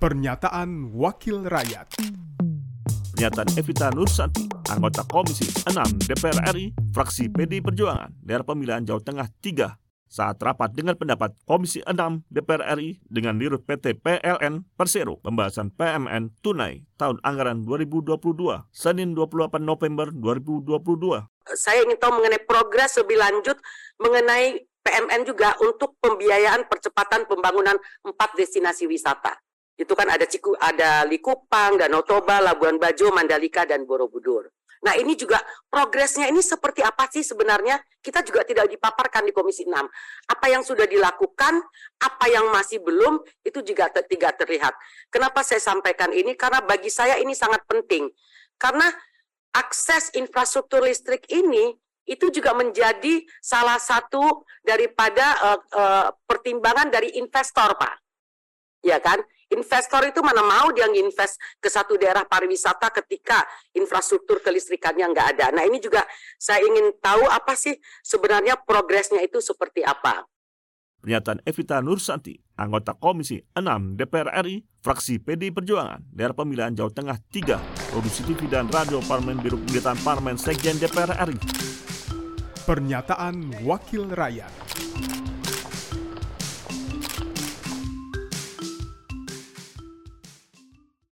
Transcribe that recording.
Pernyataan Wakil Rakyat Pernyataan Evita Nursanti, anggota Komisi 6 DPR RI, fraksi PD Perjuangan, daerah pemilihan Jawa Tengah 3, saat rapat dengan pendapat Komisi 6 DPR RI dengan dirut PT PLN Persero pembahasan PMN tunai tahun anggaran 2022, Senin 28 November 2022. Saya ingin tahu mengenai progres lebih lanjut mengenai PMN juga untuk pembiayaan percepatan pembangunan empat destinasi wisata. Itu kan ada Ciku, ada Likupang, Danau Toba, Labuan Bajo, Mandalika, dan Borobudur. Nah ini juga progresnya ini seperti apa sih sebenarnya? Kita juga tidak dipaparkan di Komisi 6. Apa yang sudah dilakukan, apa yang masih belum, itu juga tidak terlihat. Kenapa saya sampaikan ini? Karena bagi saya ini sangat penting. Karena akses infrastruktur listrik ini itu juga menjadi salah satu daripada uh, uh, pertimbangan dari investor, Pak. Ya kan? Investor itu mana mau dia nginvest ke satu daerah pariwisata ketika infrastruktur kelistrikannya nggak ada. Nah ini juga saya ingin tahu apa sih sebenarnya progresnya itu seperti apa. Pernyataan Evita Nursanti, anggota Komisi 6 DPR RI, fraksi PD Perjuangan, daerah pemilihan Jawa Tengah 3, produksi TV dan radio Parlemen Biro Pemerintahan Parlemen Sekjen DPR RI. Pernyataan Wakil Rakyat